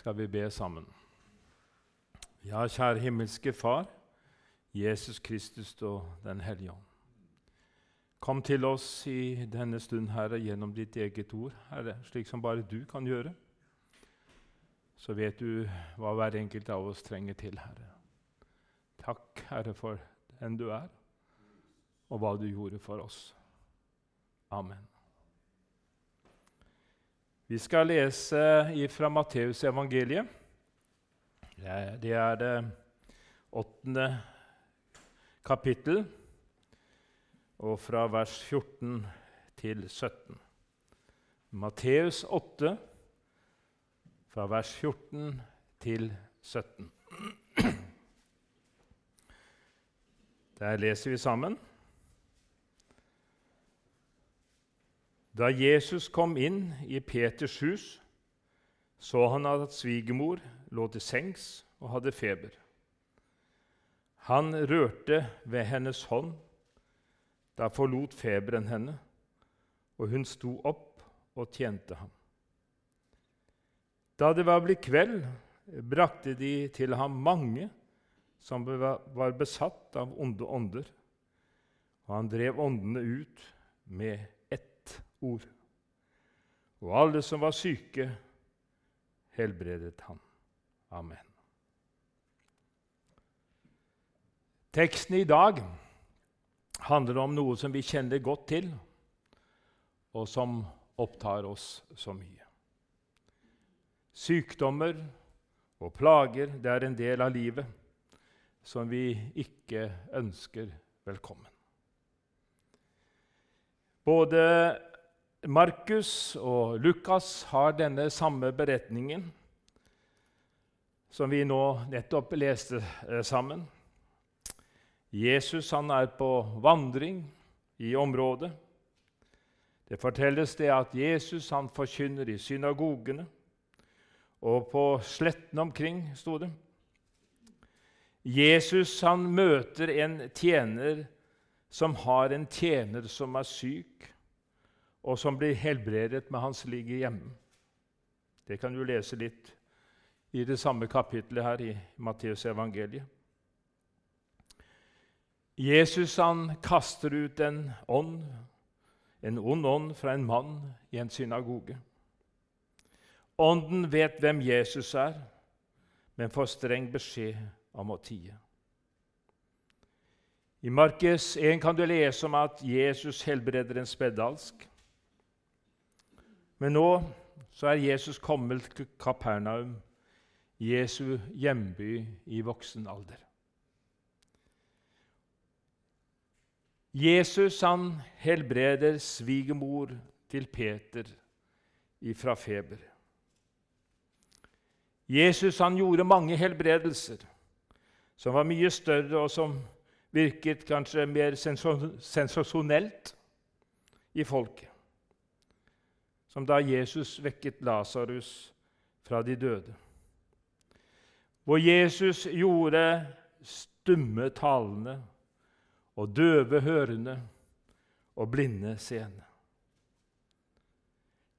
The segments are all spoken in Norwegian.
skal vi be sammen. Ja, kjære himmelske Far, Jesus Kristus og Den hellige ånd. Kom til oss i denne stund, Herre, gjennom ditt eget ord, Herre, slik som bare du kan gjøre. Så vet du hva hver enkelt av oss trenger til, Herre. Takk, Herre, for den du er, og hva du gjorde for oss. Amen. Vi skal lese fra Matteus evangeliet. Det er det åttende kapittel, og fra vers 14 til 17. Matteus 8, fra vers 14 til 17. Der leser vi sammen. Da Jesus kom inn i Peters hus, så han at svigermor lå til sengs og hadde feber. Han rørte ved hennes hånd. Da forlot feberen henne, og hun sto opp og tjente ham. Da det var blitt kveld, brakte de til ham mange som var besatt av onde ånder, og han drev åndene ut med ord. Og alle som var syke, helbredet han. Amen. Teksten i dag handler om noe som vi kjenner godt til, og som opptar oss så mye. Sykdommer og plager det er en del av livet som vi ikke ønsker velkommen. Både Markus og Lukas har denne samme beretningen som vi nå nettopp leste eh, sammen. Jesus han er på vandring i området. Det fortelles det at Jesus han forkynner i synagogene, og på slettene omkring sto det. Jesus han møter en tjener som har en tjener som er syk og som blir helbredet med hans ligge hjemme. Det kan du lese litt i det samme kapitlet her i Matteus evangeliet. Jesus han kaster ut en ånd, en ond ånd fra en mann i en synagoge. Ånden vet hvem Jesus er, men får streng beskjed om å tie. I Markes 1 kan du lese om at Jesus helbreder en spedalsk. Men nå så er Jesus kommet til Kapernaum, Jesu hjemby i voksen alder. Jesus han helbreder svigermor til Peter ifra feber. Jesus han gjorde mange helbredelser som var mye større, og som virket kanskje mer sensasjonelt i folket som da Jesus vekket Lasarus fra de døde. Hvor Jesus gjorde stumme talende og døve hørende og blinde seende.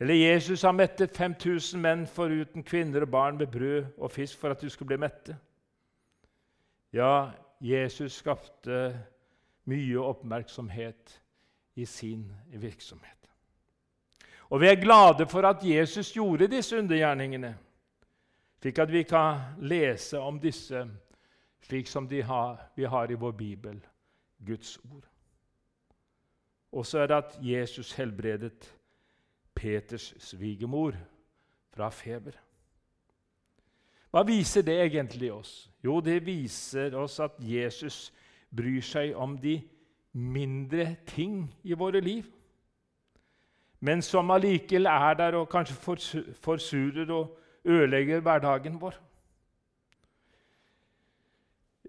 Eller Jesus har mettet 5000 menn foruten kvinner og barn med brød og fisk for at du skulle bli mette. Ja, Jesus skapte mye oppmerksomhet i sin virksomhet. Og vi er glade for at Jesus gjorde disse undergjerningene, slik at vi kan lese om disse slik som har, vi har i vår bibel, Guds ord. Og så er det at Jesus helbredet Peters svigermor fra feber. Hva viser det egentlig oss? Jo, det viser oss at Jesus bryr seg om de mindre ting i våre liv men som allikevel er der og kanskje forsurer og ødelegger hverdagen vår.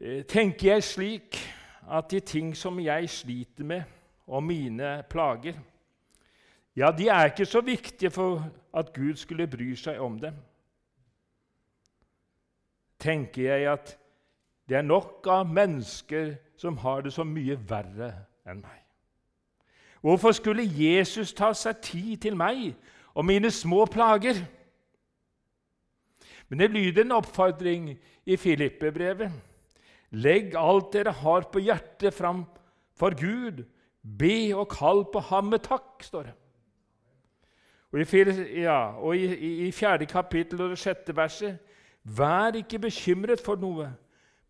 Eh, tenker jeg slik at de ting som jeg sliter med, og mine plager, ja, de er ikke så viktige for at Gud skulle bry seg om dem. Tenker jeg at det er nok av mennesker som har det så mye verre enn meg. Hvorfor skulle Jesus ta seg tid til meg og mine små plager? Men det lyder en oppfordring i Filippe-brevet. Legg alt dere har på hjertet fram for Gud. Be og kall på ham med takk, står det. Og i, ja, og i, i, i fjerde kapittel og det sjette verset Vær ikke bekymret for noe,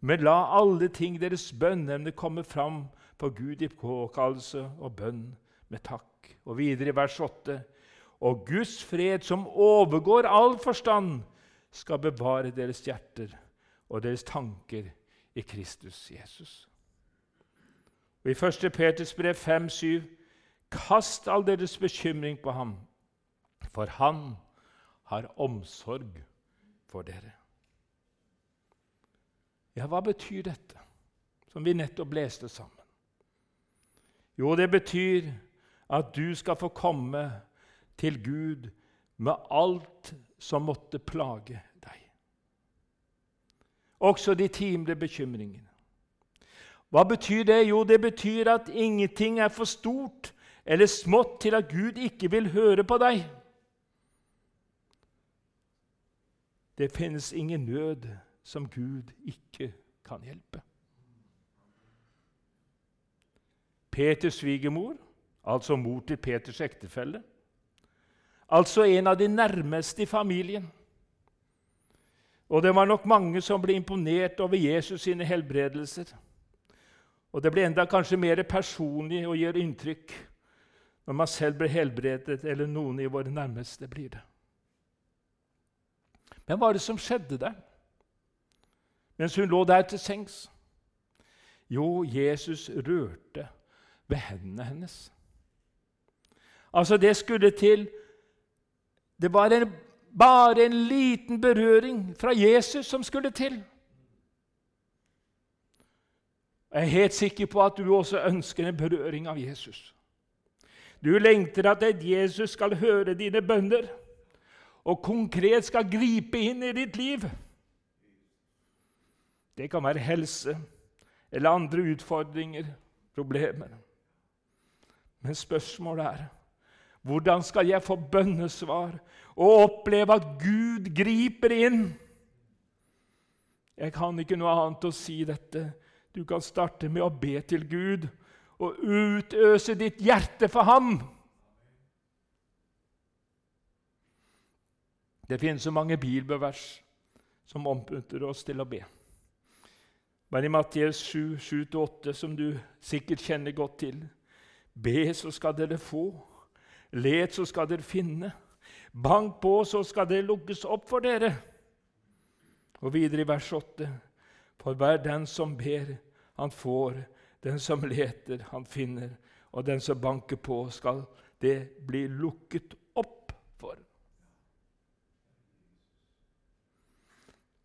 men la alle ting deres bønneemne komme fram for Gud i påkallelse og bønn med takk. Og videre i vers 8.: Og Guds fred, som overgår all forstand, skal bevare deres hjerter og deres tanker i Kristus Jesus. Og I 1. Peters brev 5,7.: Kast all deres bekymring på ham, for han har omsorg for dere. Ja, hva betyr dette, som vi nettopp leste sammen? Jo, det betyr at du skal få komme til Gud med alt som måtte plage deg. Også de timelige bekymringene. Hva betyr det? Jo, det betyr at ingenting er for stort eller smått til at Gud ikke vil høre på deg. Det finnes ingen nød som Gud ikke kan hjelpe. Peters svigermor, altså mor til Peters ektefelle, altså en av de nærmeste i familien. Og det var nok mange som ble imponert over Jesus sine helbredelser. Og det ble enda kanskje mer personlig å gjøre inntrykk når man selv ble helbredet, eller noen i våre nærmeste blir det. Men hva var det som skjedde der mens hun lå der til sengs? Jo, Jesus rørte ved hendene hennes. Altså, det skulle til Det var en, bare en liten berøring fra Jesus som skulle til. Jeg er helt sikker på at du også ønsker en berøring av Jesus. Du lengter at Jesus skal høre dine bønner og konkret skal gripe inn i ditt liv. Det kan være helse eller andre utfordringer, problemer. Men spørsmålet er hvordan skal jeg få bønnesvar og oppleve at Gud griper inn? Jeg kan ikke noe annet å si dette. Du kan starte med å be til Gud og utøse ditt hjerte for ham. Det finnes så mange bibelvers som oppmuntrer oss til å be. Men i Matteus 7, 7-8, som du sikkert kjenner godt til Be, så skal dere få. Let, så skal dere finne. Bank på, så skal det lukkes opp for dere. Og videre i vers 8.: For hver den som ber, han får. Den som leter, han finner. Og den som banker på, skal det bli lukket opp for.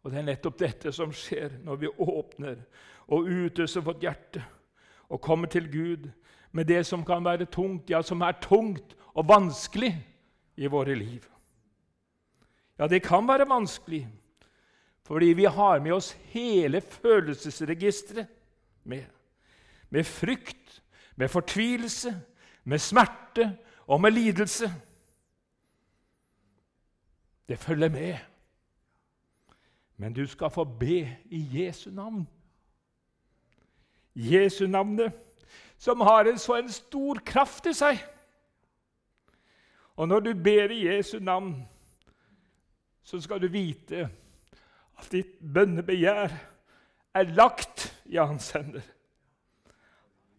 Og Det er nettopp dette som skjer når vi åpner og utøser vårt hjerte og kommer til Gud med det som kan være tungt, ja, som er tungt og vanskelig i våre liv. Ja, det kan være vanskelig fordi vi har med oss hele følelsesregisteret med. Med frykt, med fortvilelse, med smerte og med lidelse. Det følger med. Men du skal få be i Jesu navn. Jesu navnet, som har en så en stor kraft i seg. Og når du ber i Jesu navn, så skal du vite at ditt bønnebegjær er lagt i hans hender.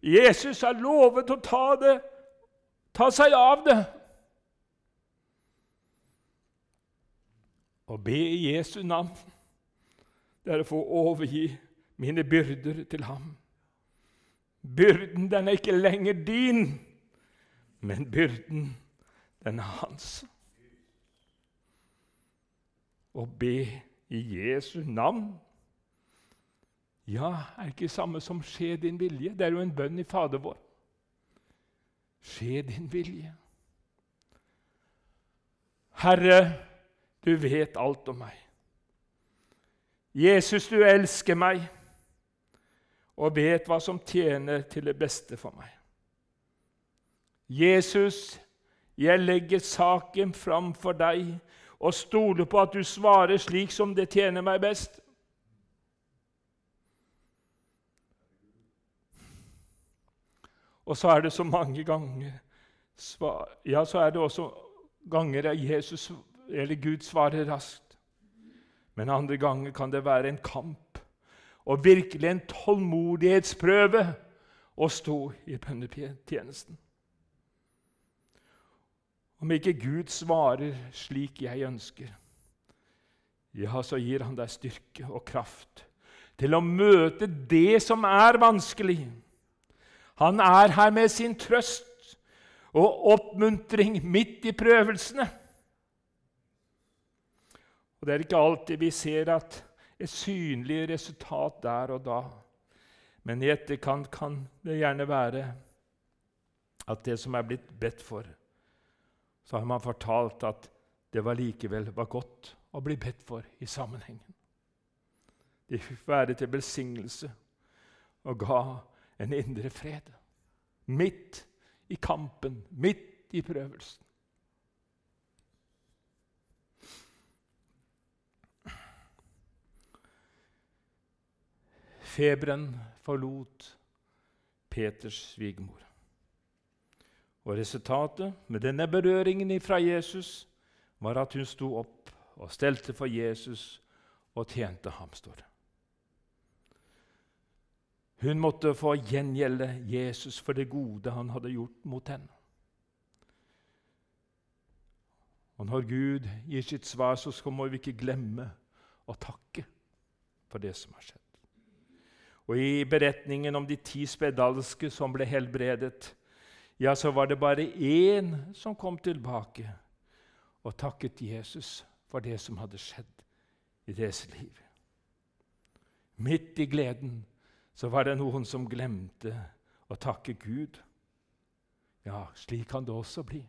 Jesus har lovet å ta det, ta seg av det. Å be i Jesu navn det er å få overgi mine byrder til ham. Byrden, den er ikke lenger din, men byrden, den er hans. Å be i Jesu navn ja, er ikke samme som 'skje din vilje'. Det er jo en bønn i Fader vår. Skje din vilje. Herre, du vet alt om meg. Jesus, du elsker meg og vet hva som tjener til det beste for meg. Jesus, jeg legger saken fram for deg og stoler på at du svarer slik som det tjener meg best. Og så er det så mange ganger Ja, så er det også ganger Jesus eller Gud svarer raskt. Men andre ganger kan det være en kamp og virkelig en tålmodighetsprøve å stå i bønnetjenesten. Om ikke Gud svarer slik jeg ønsker, ja, så gir han deg styrke og kraft til å møte det som er vanskelig. Han er her med sin trøst og oppmuntring midt i prøvelsene. Og Det er ikke alltid vi ser at et synlig resultat der og da. Men i etterkant kan det gjerne være at det som er blitt bedt for, så har man fortalt at det var likevel var godt å bli bedt for i sammenhengen. De fikk være til velsignelse og ga en indre fred. Midt i kampen, midt i prøvelsen. Feberen forlot Peters svigermor. Og Resultatet med denne berøringen fra Jesus var at hun sto opp og stelte for Jesus og tjente ham, står. Hun måtte få gjengjelde Jesus for det gode han hadde gjort mot henne. Og Når Gud gir sitt svar, så må vi ikke glemme å takke for det som har skjedd. Og I beretningen om de ti spedalske som ble helbredet, ja, så var det bare én som kom tilbake og takket Jesus for det som hadde skjedd i deres liv. Midt i gleden så var det noen som glemte å takke Gud. Ja, slik kan det også bli.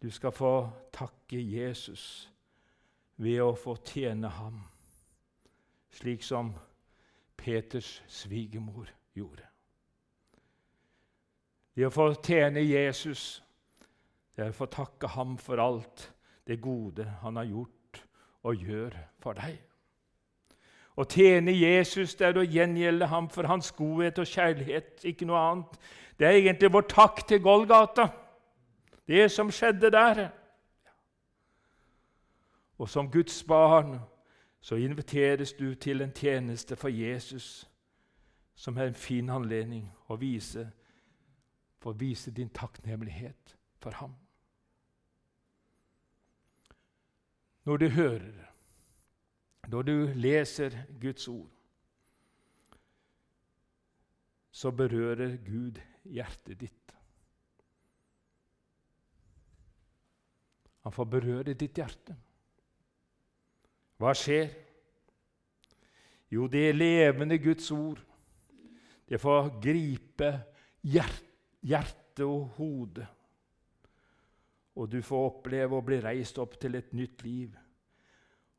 Du skal få takke Jesus ved å få tjene ham, slik som Peters svigermor gjorde. Det å få tjene Jesus, det er å få takke ham for alt det gode han har gjort og gjør for deg. Å tjene Jesus det er å gjengjelde ham for hans godhet og kjærlighet, ikke noe annet. Det er egentlig vår takk til Golgata, det som skjedde der. Og som Guds barn så inviteres du til en tjeneste for Jesus, som er en fin anledning å vise, for å vise din takknemlighet for ham. Når du hører når du leser Guds ord, så berører Gud hjertet ditt. Han får berøre ditt hjerte. Hva skjer? Jo, det levende Guds ord. Det får gripe hjerte og hode. Og du får oppleve å bli reist opp til et nytt liv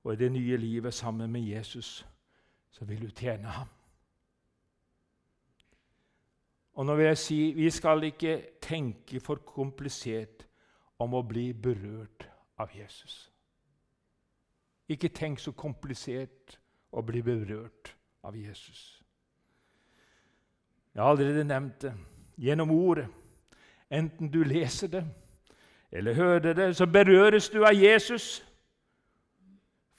og i det nye livet sammen med Jesus, så vil du tjene ham. Og nå vil jeg si vi skal ikke tenke for komplisert om å bli berørt av Jesus. Ikke tenk så komplisert å bli berørt av Jesus. Jeg har allerede nevnt det. Gjennom ordet, enten du leser det eller hører det, så berøres du av Jesus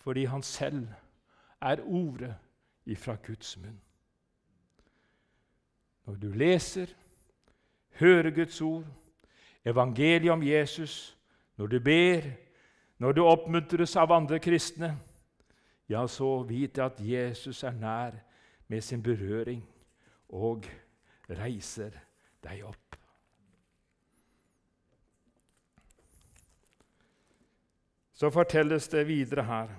fordi han selv er ordet ifra Guds munn. Når du leser, hører Guds ord, evangeliet om Jesus, når du ber, når du oppmuntres av andre kristne, ja, så vit at Jesus er nær med sin berøring og reiser deg opp. Så fortelles det videre her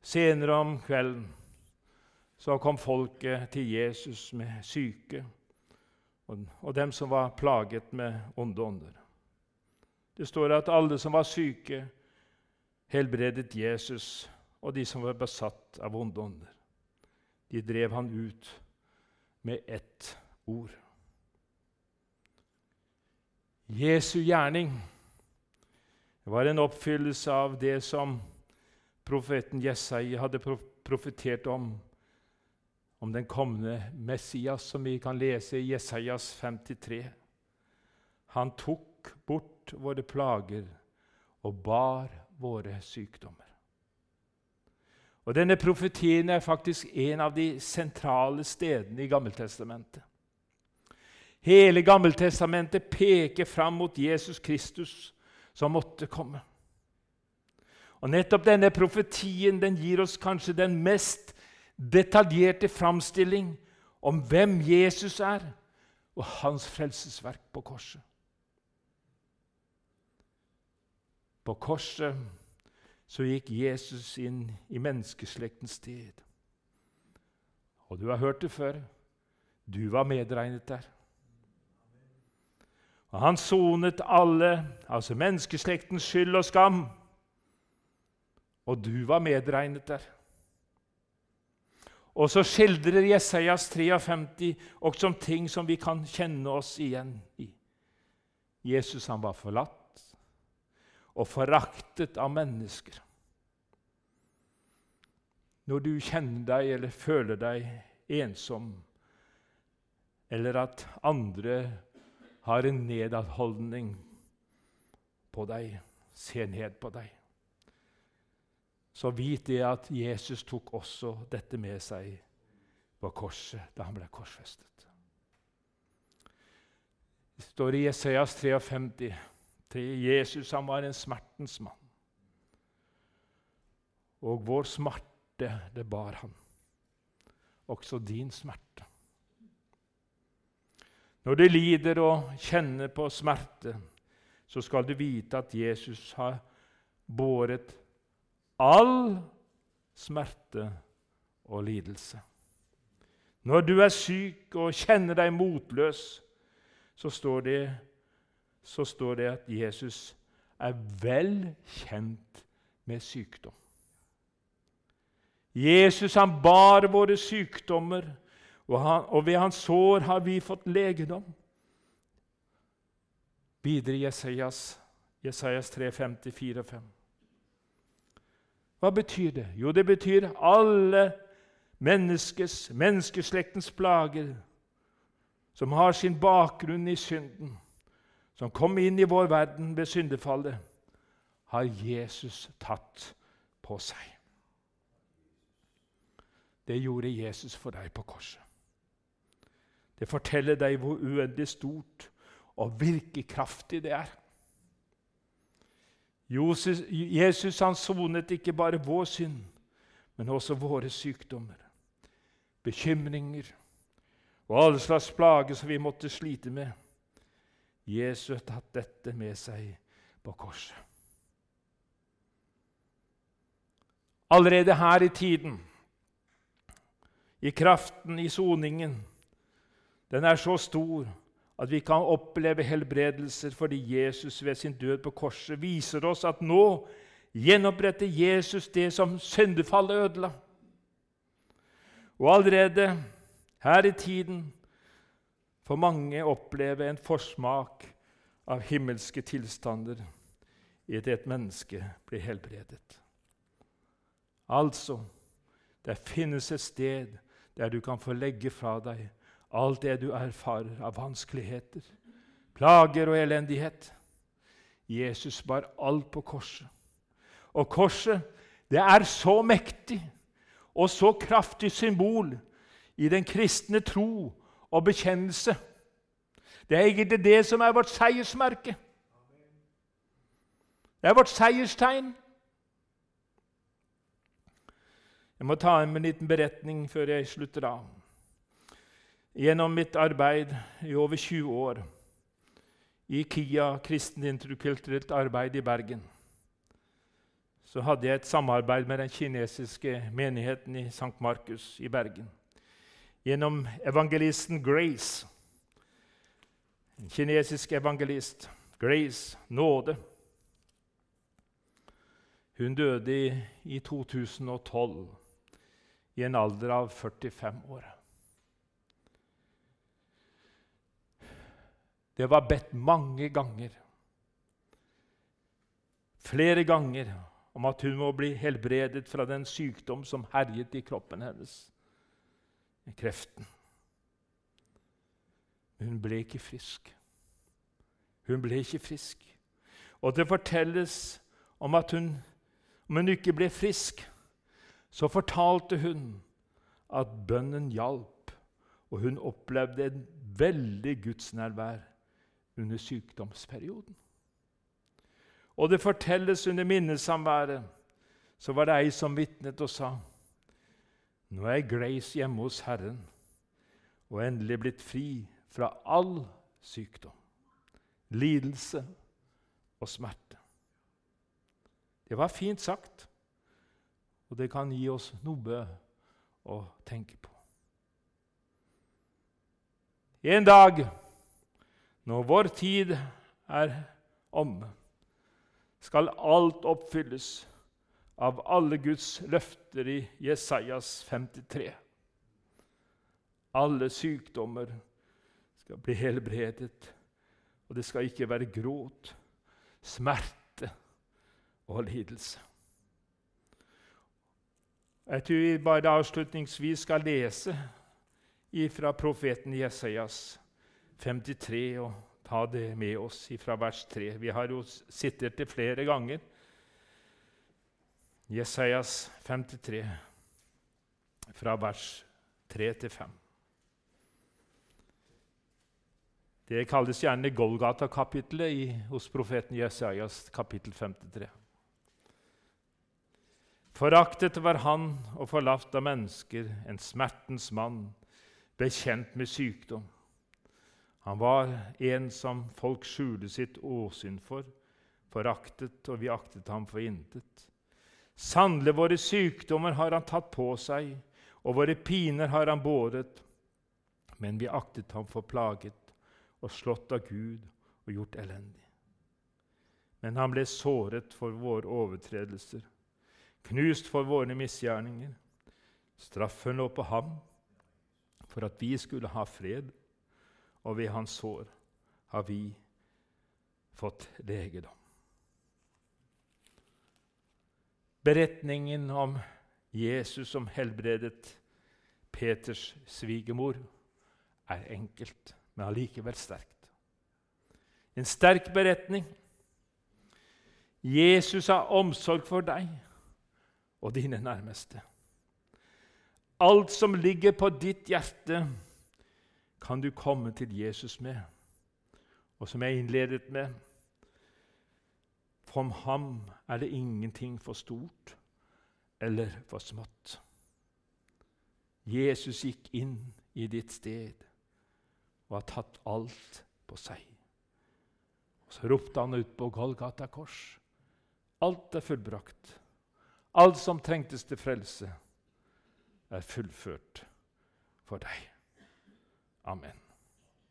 Senere om kvelden så kom folket til Jesus med syke og, dem som var plaget med onde ånder. Det står at alle som var syke, helbredet Jesus, og de som var besatt av onde ånder. De drev han ut med ett ord. Jesu gjerning var en oppfyllelse av det som profeten Jesai hadde profetert om, om den kommende Messias, som vi kan lese i Jesajas 53. Han tok bort våre plager og bar våre sykdommer. Og Denne profetien er faktisk en av de sentrale stedene i Gammeltestamentet. Hele Gammeltestamentet peker fram mot Jesus Kristus, som måtte komme. Og Nettopp denne profetien den gir oss kanskje den mest detaljerte framstilling om hvem Jesus er, og hans frelsesverk på korset. På korset så gikk Jesus inn i menneskeslektens sted. Og du har hørt det før. Du var medregnet der. Og han sonet alle, altså menneskeslektens skyld og skam. Og du var medregnet der. Og så skildrer Jesajas 53 også om ting som vi kan kjenne oss igjen i. Jesus han var forlatt og foraktet av mennesker. Når du kjenner deg eller føler deg ensom, eller at andre har en nedadholdning på deg, ser ned på deg, så vit det at Jesus tok også dette med seg på korset da han ble korsfestet. Det står i Jesajas 53 til Jesus. Han var en smertens mann. Og vår smerte, det bar han. Også din smerte. Når du lider og kjenner på smerte, så skal du vite at Jesus har båret all smerte og lidelse. Når du er syk og kjenner deg motløs, så står det så står det at Jesus er vel kjent med sykdom. Jesus han bar våre sykdommer, og, han, og ved hans sår har vi fått legedom. Videre i Jesajas, Jesajas 3, 54 5. Hva betyr det? Jo, det betyr alle menneskes, menneskeslektens plager som har sin bakgrunn i synden som kom inn i vår verden ved syndefallet, har Jesus tatt på seg. Det gjorde Jesus for deg på korset. Det forteller deg hvor uendelig stort og virkekraftig det er. Jesus han sonet ikke bare vår synd, men også våre sykdommer, bekymringer og alle slags plager som vi måtte slite med. Jesus har tatt dette med seg på korset. Allerede her i tiden, i kraften i soningen, den er så stor at vi kan oppleve helbredelser fordi Jesus ved sin død på korset viser oss at nå gjenoppretter Jesus det som syndefallet ødela. Og allerede her i tiden får mange oppleve en forsmak av himmelske tilstander i det et menneske blir helbredet. Altså, det finnes et sted der du kan få legge fra deg alt det du erfarer av vanskeligheter, plager og elendighet. Jesus bar alt på korset. Og korset, det er så mektig og så kraftig symbol i den kristne tro og bekjennelse. Det er egentlig det som er vårt seiersmerke. Det er vårt seierstegn. Jeg må ta en liten beretning før jeg slutter av. Gjennom mitt arbeid i over 20 år i KIA, kristent interkulturelt arbeid i Bergen, så hadde jeg et samarbeid med den kinesiske menigheten i St. Markus i Bergen gjennom evangelisten Grace, en kinesisk evangelist. Grace Nåde. Hun døde i, i 2012 i en alder av 45 år. Det var bedt mange ganger flere ganger om at hun må bli helbredet fra den sykdom som herjet i kroppen hennes, kreften. Men hun ble ikke frisk. Hun ble ikke frisk. Og det fortelles om at hun, om hun ikke ble frisk, så fortalte hun at bønnen hjalp, og hun opplevde en veldig gudsnærvær under sykdomsperioden. Og det fortelles under minnesamværet så var det ei som vitnet og sa nå er Grace hjemme hos Herren og endelig blitt fri fra all sykdom, lidelse og smerte. Det var fint sagt, og det kan gi oss noe å tenke på. En dag når vår tid er om, skal alt oppfylles av alle Guds løfter i Jesajas 53. Alle sykdommer skal bli helbredet, og det skal ikke være gråt, smerte og lidelse. Jeg tror vi bare avslutningsvis skal lese fra profeten Jesajas 53 og ta det med oss fra vers 3. Vi har jo sittet det flere ganger. Jesajas 53, fra vers 3 til 5. Det kalles gjerne Golgata-kapittelet hos profeten Jesajas kapittel 53. Foraktet var han og forlatt av mennesker, en smertens mann, bekjent med sykdom. Han var en som folk skjulte sitt åsyn for, foraktet, og vi aktet ham for intet. Sannelig, våre sykdommer har han tatt på seg, og våre piner har han båret. Men vi aktet ham for plaget og slått av Gud og gjort elendig. Men han ble såret for våre overtredelser knust for våre misgjerninger. Straffen lå på ham for at vi skulle ha fred, og ved hans sår har vi fått legedom. Beretningen om Jesus som helbredet Peters svigermor, er enkelt, men allikevel sterkt. En sterk beretning. Jesus har omsorg for deg og dine nærmeste. Alt som ligger på ditt hjerte, kan du komme til Jesus med. Og som jeg innledet med For ham er det ingenting for stort eller for smått. Jesus gikk inn i ditt sted og har tatt alt på seg. Og Så ropte han ut på Golgata kors. Alt er fullbrakt. Alt som trengtes til frelse, er fullført for deg. Amen.